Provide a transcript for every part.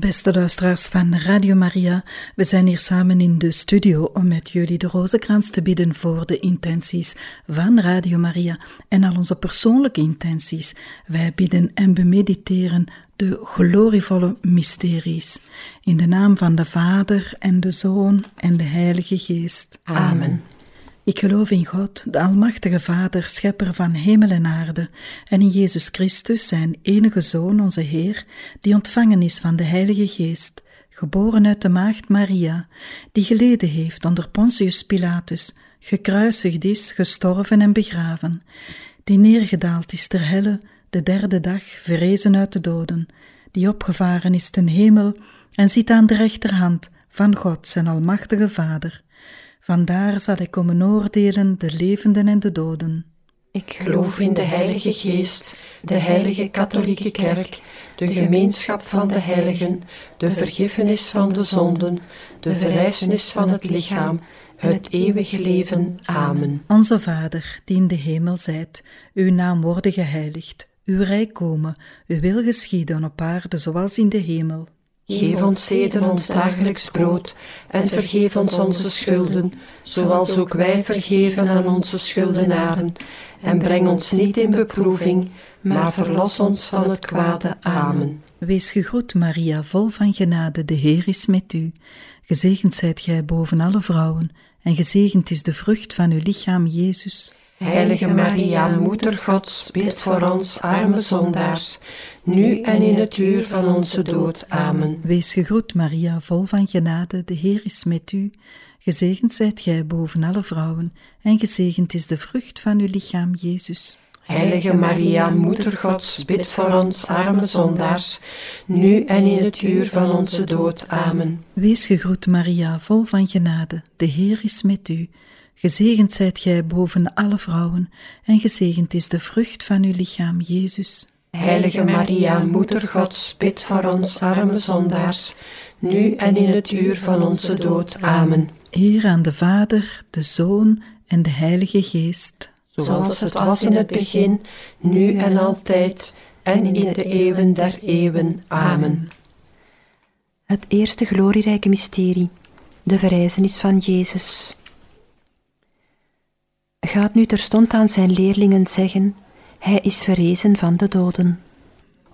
Beste luisteraars van Radio Maria, we zijn hier samen in de studio om met jullie de rozenkrans te bidden voor de intenties van Radio Maria en al onze persoonlijke intenties. Wij bidden en bemediteren de glorievolle mysteries. In de naam van de Vader en de Zoon en de Heilige Geest. Amen. Ik geloof in God, de Almachtige Vader, Schepper van hemel en aarde, en in Jezus Christus, zijn enige Zoon, onze Heer, die ontvangen is van de Heilige Geest, geboren uit de Maagd Maria, die geleden heeft onder Pontius Pilatus, gekruisigd is, gestorven en begraven, die neergedaald is ter helle, de derde dag verrezen uit de doden, die opgevaren is ten hemel en zit aan de rechterhand van God, zijn Almachtige Vader Vandaar zal ik komen oordelen de levenden en de doden. Ik geloof in de Heilige Geest, de Heilige Katholieke Kerk, de gemeenschap van de heiligen, de vergiffenis van de zonden, de verrijzenis van het lichaam, het eeuwige leven. Amen. Onze Vader, die in de hemel zijt, uw naam worden geheiligd, uw rijk komen, uw wil geschieden op aarde zoals in de hemel. Geef ons zeden ons dagelijks brood en vergeef ons onze schulden, zoals ook wij vergeven aan onze schuldenaren. En breng ons niet in beproeving, maar verlos ons van het kwade. Amen. Wees gegroet, Maria, vol van genade, de Heer is met u. Gezegend zijt gij boven alle vrouwen, en gezegend is de vrucht van uw lichaam, Jezus. Heilige Maria, Moeder Gods, bid voor ons arme zondaars, nu en in het uur van onze dood. Amen. Wees gegroet, Maria, vol van genade, de Heer is met u. Gezegend zijt gij boven alle vrouwen, en gezegend is de vrucht van uw lichaam, Jezus. Heilige Maria, Moeder Gods, bid voor ons arme zondaars, nu en in het uur van onze dood. Amen. Wees gegroet, Maria, vol van genade, de Heer is met u. Gezegend zijt gij boven alle vrouwen, en gezegend is de vrucht van uw lichaam, Jezus. Heilige Maria, Moeder Gods, bid voor ons arme zondaars, nu en in het uur van onze dood. Amen. Eer aan de Vader, de Zoon en de Heilige Geest. Zoals het was in het begin, nu en altijd, en in de eeuwen der eeuwen. Amen. Het eerste glorierijke mysterie, de verrijzenis van Jezus gaat nu terstond aan zijn leerlingen zeggen: Hij is verrezen van de doden.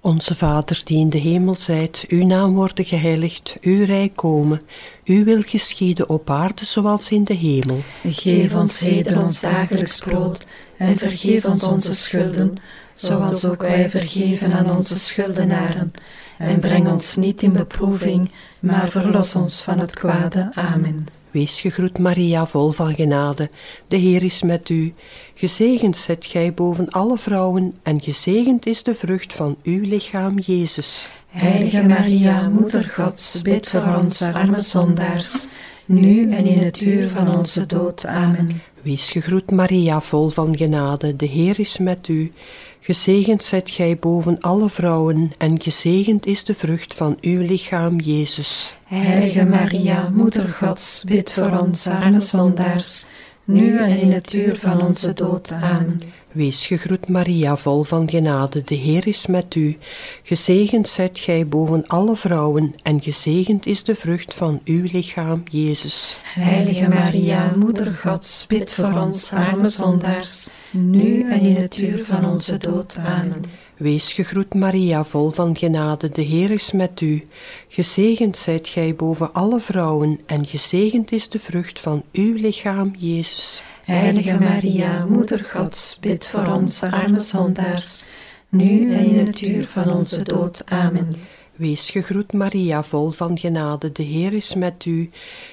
Onze Vader die in de hemel zijt, uw naam worden geheiligd, uw rijk komen, uw wil geschieden op aarde zoals in de hemel. Geef ons heden ons dagelijks brood en vergeef ons onze schulden, zoals ook wij vergeven aan onze schuldenaren. En breng ons niet in beproeving, maar verlos ons van het kwade. Amen. Wees gegroet Maria, vol van genade, de Heer is met u. Gezegend zijt gij boven alle vrouwen, en gezegend is de vrucht van uw lichaam, Jezus. Heilige Maria, Moeder Gods, bid voor ons arme zondaars, nu en in het uur van onze dood. Amen. Wees Maria, vol van genade, de Heer is met u. Gezegend zijt gij boven alle vrouwen, en gezegend is de vrucht van uw lichaam, Jezus. Heilige Maria, Moeder Gods, bid voor ons arme zondaars, nu en in het uur van onze dood. Amen. Wees gegroet Maria, vol van genade, de Heer is met u. Gezegend zijt gij boven alle vrouwen, en gezegend is de vrucht van uw lichaam, Jezus. Heilige Maria, Moeder Gods, bid voor ons arme zondaars, nu en in het uur van onze dood. Amen. Wees gegroet Maria, vol van genade, de Heer is met u. Gezegend zijt gij boven alle vrouwen, en gezegend is de vrucht van uw lichaam, Jezus. Heilige Maria, Moeder Gods, bid voor ons arme zondaars, nu en in het uur van onze dood. Amen. Wees gegroet Maria, vol van genade, de Heer is met u.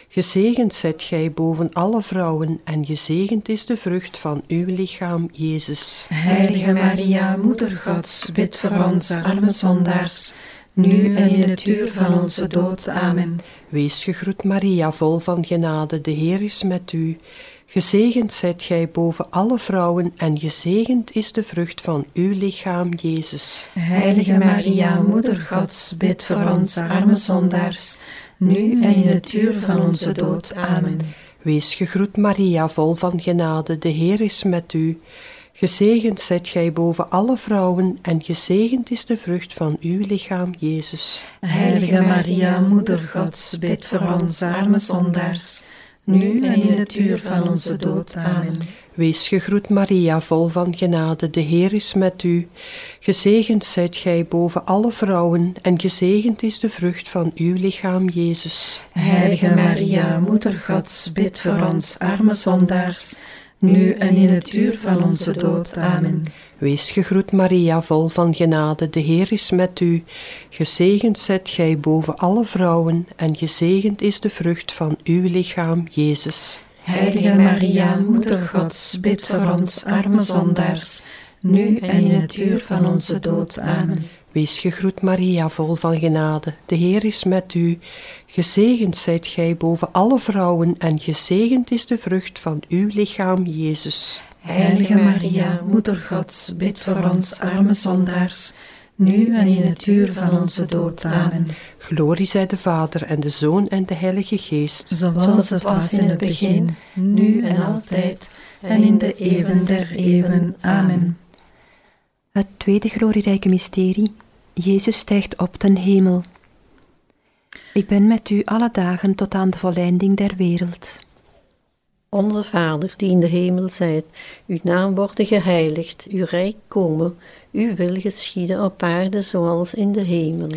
Gezegend zijt gij boven alle vrouwen, en gezegend is de vrucht van uw lichaam, Jezus. Heilige Maria, Moeder Gods, bid voor ons arme zondaars, nu en in het uur van onze dood. Amen. Wees gegroet Maria, vol van genade, de Heer is met u. Gezegend zijt gij boven alle vrouwen, en gezegend is de vrucht van uw lichaam, Jezus. Heilige Maria, Moeder Gods, bid voor ons arme zondaars, nu en in het uur van onze dood. Amen. Wees gegroet Maria, vol van genade, de Heer is met u. Gezegend zijt gij boven alle vrouwen en gezegend is de vrucht van uw lichaam, Jezus. Heilige Maria, Moeder Gods, bid voor ons arme zondaars, nu en in het uur van onze dood. Amen. Wees gegroet Maria, vol van genade, de Heer is met u. Gezegend zijt gij boven alle vrouwen en gezegend is de vrucht van uw lichaam, Jezus. Heilige Maria, Moeder Gods, bid voor ons arme zondaars, nu en in het uur van onze dood. Amen. Wees gegroet Maria, vol van genade, de Heer is met u. Gezegend zijt gij boven alle vrouwen en gezegend is de vrucht van uw lichaam, Jezus. Heilige Maria, Moeder Gods, bid voor ons arme zondaars, nu en in het uur van onze dood. Amen. Wees gegroet Maria, vol van genade, de Heer is met u. Gezegend zijt gij boven alle vrouwen en gezegend is de vrucht van uw lichaam, Jezus. Heilige Maria, Moeder Gods, bid voor ons arme zondaars, nu en in het uur van onze dood. Amen. Glorie zij de Vader en de Zoon en de Heilige Geest. Zoals het was in het begin, nu en altijd, en in de eeuwen der eeuwen. Amen. Het tweede glorierijke mysterie. Jezus stijgt op ten hemel. Ik ben met u alle dagen tot aan de volleinding der wereld. Onze Vader, die in de hemel zijt, uw naam worden geheiligd, uw rijk komen, uw wil geschieden op aarde zoals in de hemel.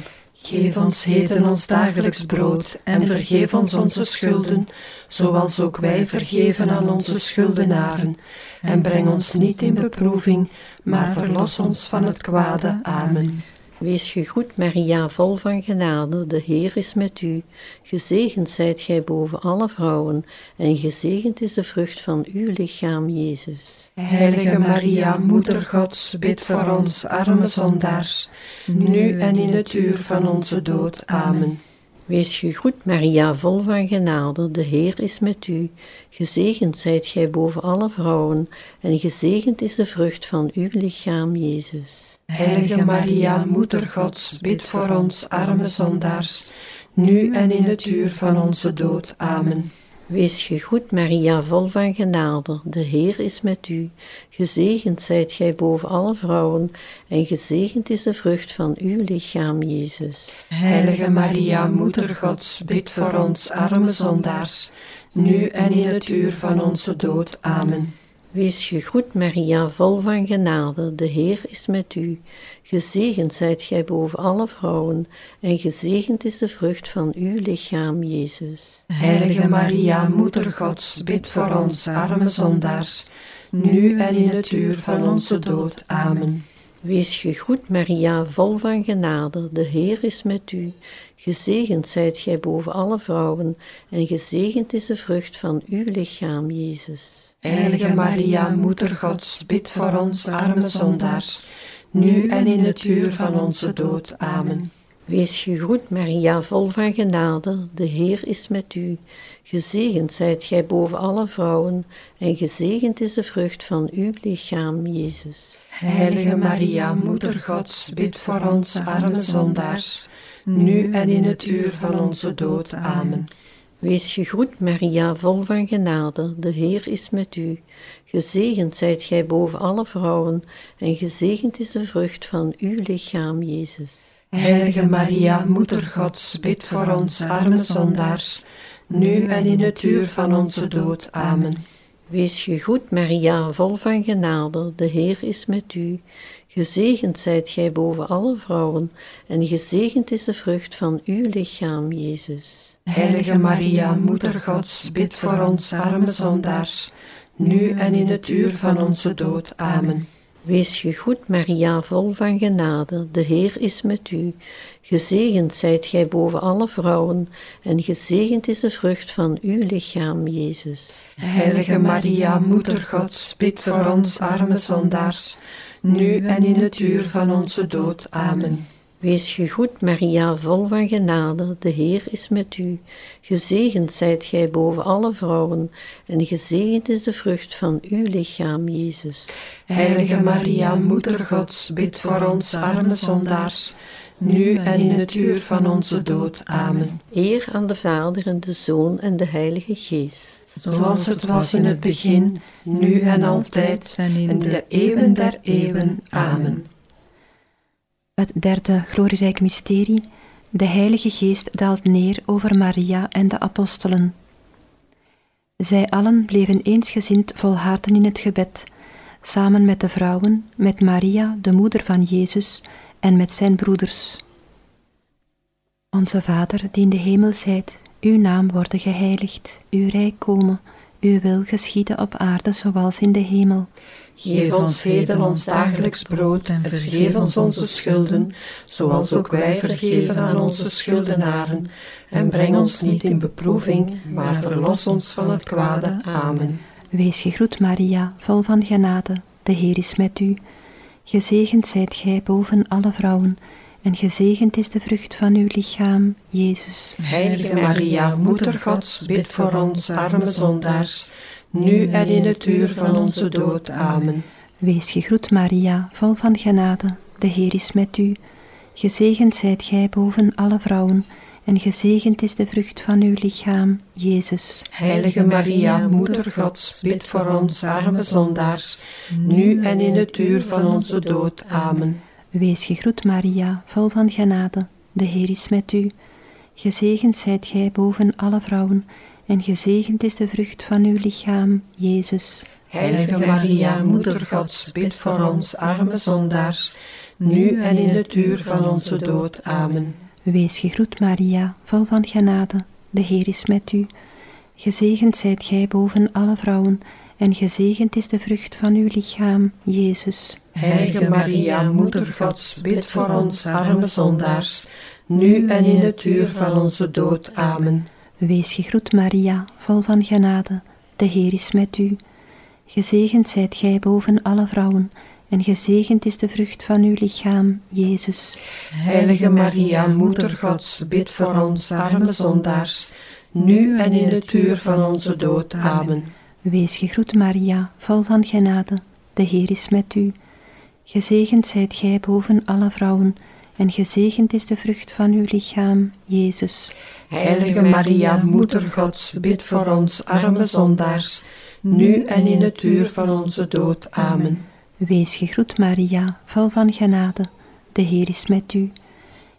Geef ons heden ons dagelijks brood en vergeef ons onze schulden, zoals ook wij vergeven aan onze schuldenaren. En breng ons niet in beproeving, maar verlos ons van het kwade. Amen. Wees gegroet, Maria, vol van genade, de Heer is met u. Gezegend zijt gij boven alle vrouwen, en gezegend is de vrucht van uw lichaam, Jezus. Heilige Maria, Moeder Gods, bid voor ons arme zondaars, nu en in het uur van onze dood. Amen. Wees gegroet, Maria, vol van genade, de Heer is met u. Gezegend zijt gij boven alle vrouwen, en gezegend is de vrucht van uw lichaam, Jezus. Heilige Maria, Moeder Gods, bid voor ons arme zondaars, nu en in het uur van onze dood. Amen. Wees gegroet, Maria, vol van genade, de Heer is met u. Gezegend zijt gij boven alle vrouwen, en gezegend is de vrucht van uw lichaam, Jezus. Heilige Maria, Moeder Gods, bid voor ons arme zondaars, nu en in het uur van onze dood. Amen. Wees gegroet, Maria, vol van genade, de Heer is met u. Gezegend zijt gij boven alle vrouwen, en gezegend is de vrucht van uw lichaam, Jezus. Heilige Maria, Moeder Gods, bid voor ons arme zondaars, nu en in het uur van onze dood. Amen. Wees gegroet, Maria, vol van genade, de Heer is met u. Gezegend zijt gij boven alle vrouwen, en gezegend is de vrucht van uw lichaam, Jezus. Heilige Maria, Moeder Gods, bid voor ons arme zondaars, nu en in het uur van onze dood. Amen. Wees gegroet, Maria, vol van genade, de Heer is met u. Gezegend zijt gij boven alle vrouwen, en gezegend is de vrucht van uw lichaam, Jezus. Heilige Maria, Moeder Gods, bid voor ons arme zondaars, nu en in het uur van onze dood. Amen. Wees gegroet, Maria, vol van genade, de Heer is met u. Gezegend zijt gij boven alle vrouwen, en gezegend is de vrucht van uw lichaam, Jezus. Heilige Maria, Moeder Gods, bid voor ons arme zondaars, nu en in het uur van onze dood. Amen. Wees gegroet, Maria, vol van genade, de Heer is met u. Gezegend zijt gij boven alle vrouwen, en gezegend is de vrucht van uw lichaam, Jezus. Heilige Maria, Moeder Gods, bid voor ons arme zondaars, nu en in het uur van onze dood. Amen. Wees gegroet, Maria, vol van genade, de Heer is met u. Gezegend zijt gij boven alle vrouwen, en gezegend is de vrucht van uw lichaam, Jezus. Heilige Maria, Moeder Gods, bid voor ons arme zondaars, nu en in het uur van onze dood. Amen. Wees gegroet, Maria, vol van genade, de Heer is met u. Gezegend zijt gij boven alle vrouwen, en gezegend is de vrucht van uw lichaam, Jezus. Heilige Maria, Moeder Gods, bid voor ons arme zondaars, nu en in het uur van onze dood. Amen. Eer aan de Vader en de Zoon en de Heilige Geest. Zoals het was in het begin, nu en altijd, en in de eeuwen der eeuwen. Amen. Het derde glorierijk mysterie. De Heilige Geest daalt neer over Maria en de apostelen. Zij allen bleven eensgezind volharden in het gebed, samen met de vrouwen, met Maria, de moeder van Jezus, en met zijn broeders. Onze Vader, die in de hemel zijt, uw naam worden geheiligd, uw rijk komen, uw wil geschieden op aarde zoals in de hemel. Geef ons heden ons dagelijks brood en vergeef ons onze schulden, zoals ook wij vergeven aan onze schuldenaren. En breng ons niet in beproeving, maar verlos ons van het kwade. Amen. Wees gegroet, Maria, vol van genade, de Heer is met u. Gezegend zijt gij boven alle vrouwen, en gezegend is de vrucht van uw lichaam, Jezus. Heilige Maria, Moeder Gods, bid voor ons arme zondaars, nu en in het uur van onze dood. Amen. Wees gegroet, Maria, vol van genade, de Heer is met u. Gezegend zijt gij boven alle vrouwen, en gezegend is de vrucht van uw lichaam, Jezus. Heilige Maria, Moeder Gods, bid voor ons arme zondaars, nu en in het uur van onze dood. Amen. Wees gegroet, Maria, vol van genade, de Heer is met u. Gezegend zijt gij boven alle vrouwen, en gezegend is de vrucht van uw lichaam, Jezus. Heilige Maria, Moeder Gods, bid voor ons arme zondaars, nu en in het uur van onze dood. Amen. Wees gegroet, Maria, vol van genade, de Heer is met u. Gezegend zijt gij boven alle vrouwen, en gezegend is de vrucht van uw lichaam, Jezus. Heilige Maria, Moeder Gods, bid voor ons arme zondaars, nu en in het uur van onze dood. Amen. Wees gegroet, Maria, vol van genade, de Heer is met u. Gezegend zijt gij boven alle vrouwen, en gezegend is de vrucht van uw lichaam, Jezus. Heilige Maria, Moeder Gods, bid voor ons arme zondaars, nu en in het uur van onze dood. Amen. Wees gegroet, Maria, vol van genade, de Heer is met u. Gezegend zijt gij boven alle vrouwen, en gezegend is de vrucht van uw lichaam, Jezus. Heilige Maria, Moeder Gods, bid voor ons arme zondaars, nu en in het uur van onze dood. Amen. Wees gegroet, Maria, vol van genade, de Heer is met u.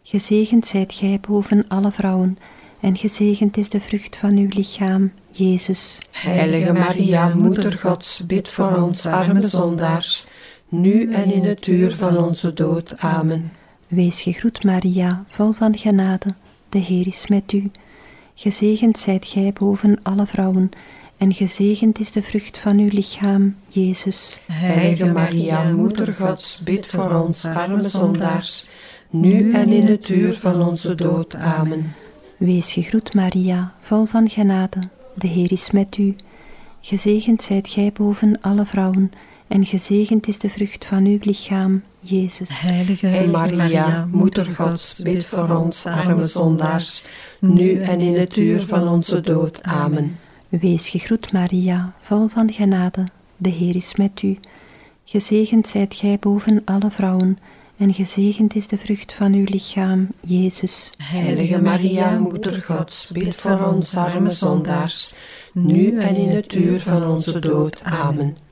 Gezegend zijt gij boven alle vrouwen, en gezegend is de vrucht van uw lichaam, Jezus. Heilige Maria, Moeder Gods, bid voor ons arme zondaars, nu en in het uur van onze dood. Amen. Wees gegroet, Maria, vol van genade, de Heer is met u. Gezegend zijt gij boven alle vrouwen, en gezegend is de vrucht van uw lichaam, Jezus. Heilige Maria, Moeder Gods, bid voor ons arme zondaars, nu en in het uur van onze dood. Amen. Wees gegroet, Maria, vol van genade, de Heer is met u. Gezegend zijt gij boven alle vrouwen, en gezegend is de vrucht van uw lichaam, Jezus. Heilige Maria, Moeder Gods, bid voor ons arme zondaars, nu en in het uur van onze dood. Amen. Wees gegroet, Maria, vol van genade, de Heer is met u. Gezegend zijt gij boven alle vrouwen, en gezegend is de vrucht van uw lichaam, Jezus. Heilige Maria, Moeder Gods, bid voor ons arme zondaars, nu en in het uur van onze dood. Amen.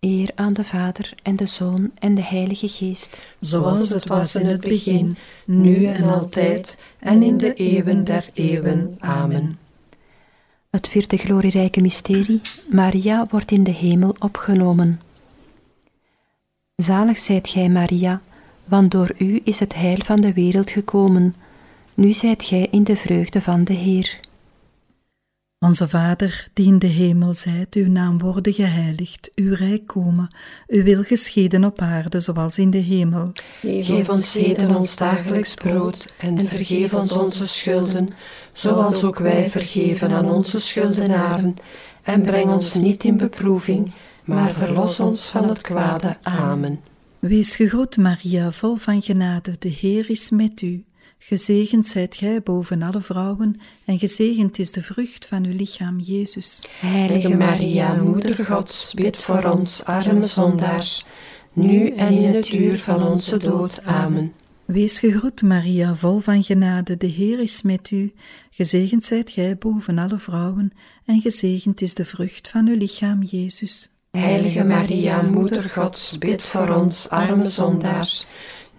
Eer aan de Vader en de Zoon en de Heilige Geest. Zoals het was in het begin, nu en altijd, en in de eeuwen der eeuwen. Amen. Het vierde glorierijke mysterie, Maria wordt in de hemel opgenomen. Zalig zijt gij, Maria, want door u is het heil van de wereld gekomen. Nu zijt gij in de vreugde van de Heer. Onze Vader, die in de hemel zijt, uw naam worden geheiligd, uw rijk komen, uw wil geschieden op aarde zoals in de hemel. Geef ons heden ons dagelijks brood en vergeef ons onze schulden, zoals ook wij vergeven aan onze schuldenaren. En breng ons niet in beproeving, maar verlos ons van het kwade. Amen. Wees gegroet, Maria, vol van genade, de Heer is met u. Gezegend zijt gij boven alle vrouwen, en gezegend is de vrucht van uw lichaam, Jezus. Heilige Maria, Moeder Gods, bid voor ons arme zondaars, nu en in het uur van onze dood. Amen. Wees gegroet, Maria, vol van genade, de Heer is met u. Gezegend zijt gij boven alle vrouwen, en gezegend is de vrucht van uw lichaam, Jezus. Heilige Maria, Moeder Gods, bid voor ons, arme zondaars,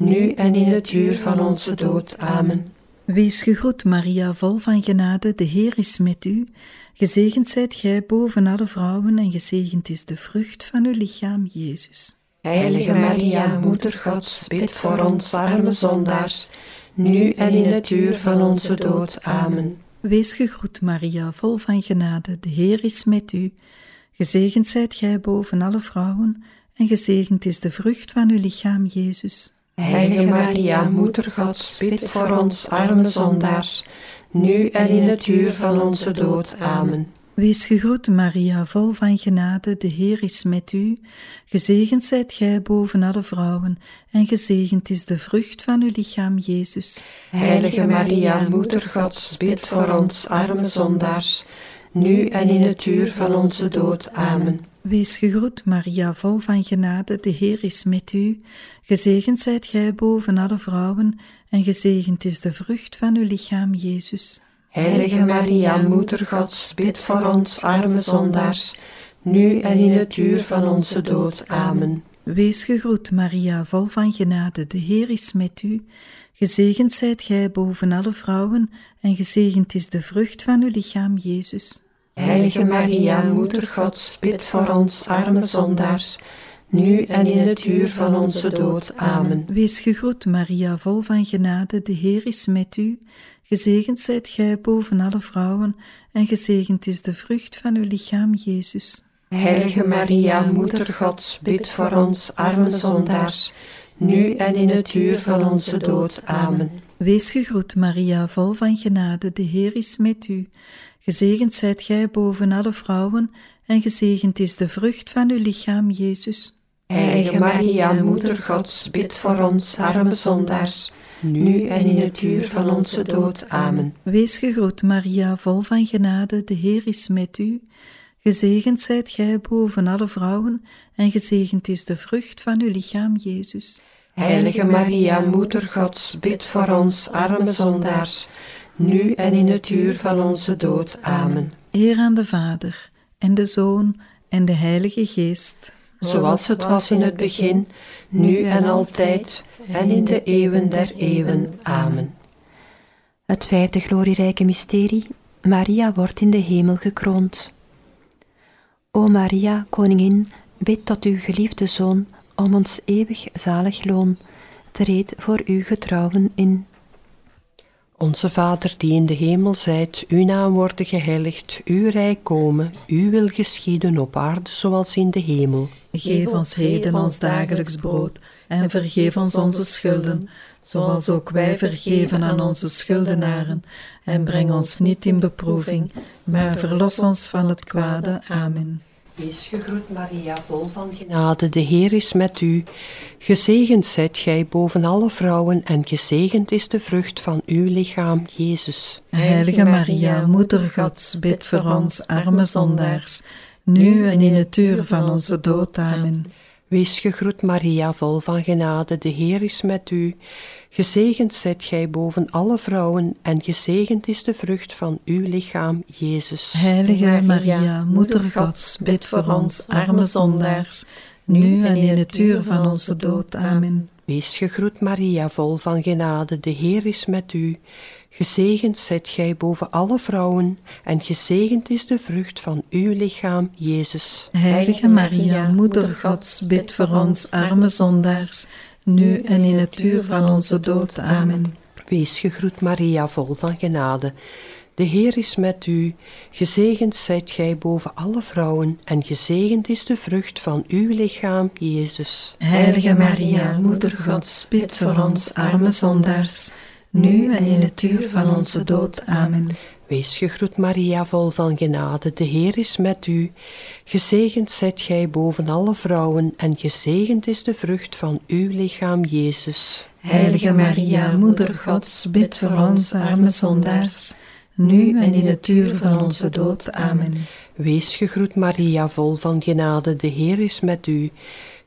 nu en in het uur van onze dood. Amen. Wees gegroet, Maria, vol van genade, de Heer is met u. Gezegend zijt gij boven alle vrouwen, en gezegend is de vrucht van uw lichaam, Jezus. Heilige Maria, Moeder Gods, bid voor ons arme zondaars, nu en in het uur van onze dood. Amen. Wees gegroet, Maria, vol van genade, de Heer is met u. Gezegend zijt gij boven alle vrouwen, en gezegend is de vrucht van uw lichaam, Jezus. Heilige Maria, Moeder Gods, bid voor ons arme zondaars, nu en in het uur van onze dood. Amen. Wees gegroet, Maria, vol van genade, de Heer is met u. Gezegend zijt gij boven alle vrouwen, en gezegend is de vrucht van uw lichaam, Jezus. Heilige Maria, Moeder Gods, bid voor ons arme zondaars, nu en in het uur van onze dood. Amen. Wees gegroet, Maria, vol van genade, de Heer is met u. Gezegend zijt gij boven alle vrouwen, en gezegend is de vrucht van uw lichaam, Jezus. Heilige Maria, Moeder Gods, bid voor ons arme zondaars, nu en in het uur van onze dood. Amen. Wees gegroet, Maria, vol van genade, de Heer is met u. Gezegend zijt gij boven alle vrouwen, en gezegend is de vrucht van uw lichaam, Jezus. Heilige Maria, Moeder Gods, bid voor ons arme zondaars, nu en in het uur van onze dood. Amen. Wees gegroet, Maria, vol van genade, de Heer is met u. Gezegend zijt gij boven alle vrouwen, en gezegend is de vrucht van uw lichaam, Jezus. Heilige Maria, Moeder Gods, bid voor ons arme zondaars, nu en in het uur van onze dood. Amen. Wees gegroet, Maria, vol van genade, de Heer is met u. Gezegend zijt gij boven alle vrouwen, en gezegend is de vrucht van uw lichaam, Jezus. Heilige Maria, Moeder Gods, bid voor ons arme zondaars, nu en in het uur van onze dood. Amen. Wees gegroet, Maria, vol van genade, de Heer is met u. Gezegend zijt gij boven alle vrouwen, en gezegend is de vrucht van uw lichaam, Jezus. Heilige Maria, Moeder Gods, bid voor ons arme zondaars, nu en in het uur van onze dood. Amen. Eer aan de Vader, en de Zoon, en de Heilige Geest. Zoals het was in het begin, nu en altijd, en in de eeuwen der eeuwen. Amen. Het vijfde glorierijke mysterie. Maria wordt in de hemel gekroond. O Maria, koningin, bid tot uw geliefde Zoon om ons eeuwig zalig loon. Treed voor uw getrouwen in. Onze Vader die in de hemel zijt, uw naam worden geheiligd, uw rijk komen, uw wil geschieden op aarde zoals in de hemel. Geef ons heden ons dagelijks brood, en vergeef ons onze schulden, zoals ook wij vergeven aan onze schuldenaren. En breng ons niet in beproeving, maar verlos ons van het kwade. Amen. Wees gegroet, Maria, vol van genade. De Heer is met u. Gezegend zijt gij boven alle vrouwen, en gezegend is de vrucht van uw lichaam, Jezus. Heilige Maria, Moeder Gods, bid voor ons arme zondaars, nu en in het uur van onze dood. Amen. Wees gegroet, Maria, vol van genade. De Heer is met u. Gezegend zijt gij boven alle vrouwen, en gezegend is de vrucht van uw lichaam, Jezus. Heilige Maria, Moeder Gods, bid voor ons arme zondaars, nu en in het uur van onze dood. Amen. Wees gegroet, Maria, vol van genade. De Heer is met u. Gezegend zijt gij boven alle vrouwen, en gezegend is de vrucht van uw lichaam, Jezus. Heilige Maria, Moeder Gods, bid voor ons arme zondaars, nu en in het uur van onze dood. Amen. Wees gegroet, Maria, vol van genade. De Heer is met u. Gezegend zijt gij boven alle vrouwen, en gezegend is de vrucht van uw lichaam, Jezus. Heilige Maria, Moeder Gods, bid voor ons arme zondaars, nu en in het uur van onze dood. Amen. Wees gegroet, Maria, vol van genade. De Heer is met u. Gezegend zijt gij boven alle vrouwen, en gezegend is de vrucht van uw lichaam, Jezus. Heilige Maria, Moeder Gods, bid voor ons arme zondaars, nu en in het uur van onze dood. Amen. Wees gegroet, Maria, vol van genade. De Heer is met u.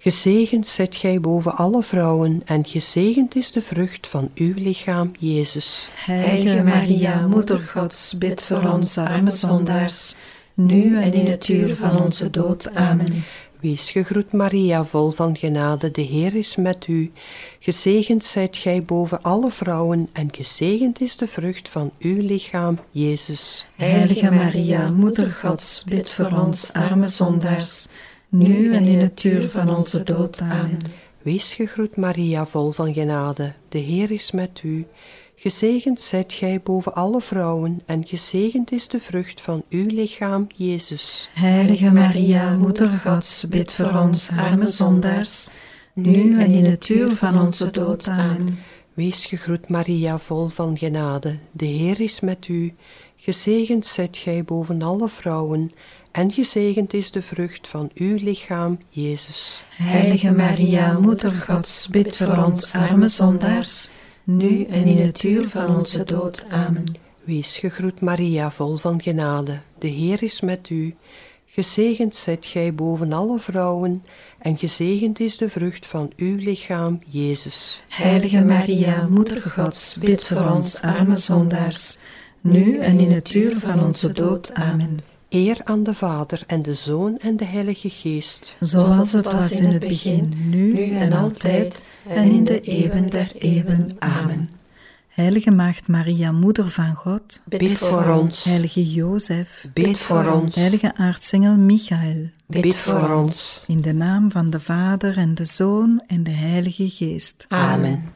Gezegend zijt gij boven alle vrouwen, en gezegend is de vrucht van uw lichaam, Jezus. Heilige Maria, Moeder Gods, bid voor ons arme zondaars, nu en in het uur van onze dood. Amen. Wees gegroet, Maria, vol van genade, de Heer is met u. Gezegend zijt gij boven alle vrouwen, en gezegend is de vrucht van uw lichaam, Jezus. Heilige Maria, Moeder Gods, bid voor ons arme zondaars, nu en in het uur van onze dood. Amen. Wees gegroet, Maria, vol van genade, de Heer is met u. Gezegend zijt gij boven alle vrouwen, en gezegend is de vrucht van uw lichaam, Jezus. Heilige Maria, Moeder Gods, bid voor ons arme zondaars, nu en in het uur van onze dood. Amen. Wees gegroet, Maria, vol van genade, de Heer is met u. Gezegend zijt gij boven alle vrouwen, en gezegend is de vrucht van uw lichaam, Jezus. Heilige Maria, Moeder Gods, bid voor ons arme zondaars, nu en in het uur van onze dood. Amen. Wees gegroet, Maria, vol van genade, de Heer is met u. Gezegend zijt gij boven alle vrouwen, en gezegend is de vrucht van uw lichaam, Jezus. Heilige Maria, Moeder Gods, bid voor ons arme zondaars, nu en in het uur van onze dood. Amen. Eer aan de Vader en de Zoon en de Heilige Geest. Zoals het was in het begin, nu en altijd, en in de eeuwen der eeuwen. Amen. Heilige Maagd Maria, Moeder van God, Bid voor ons. Heilige Jozef, Bid voor ons. Heilige aartsengel Michael, Bid voor ons. in de naam van de Vader en de Zoon en de Heilige Geest. Amen.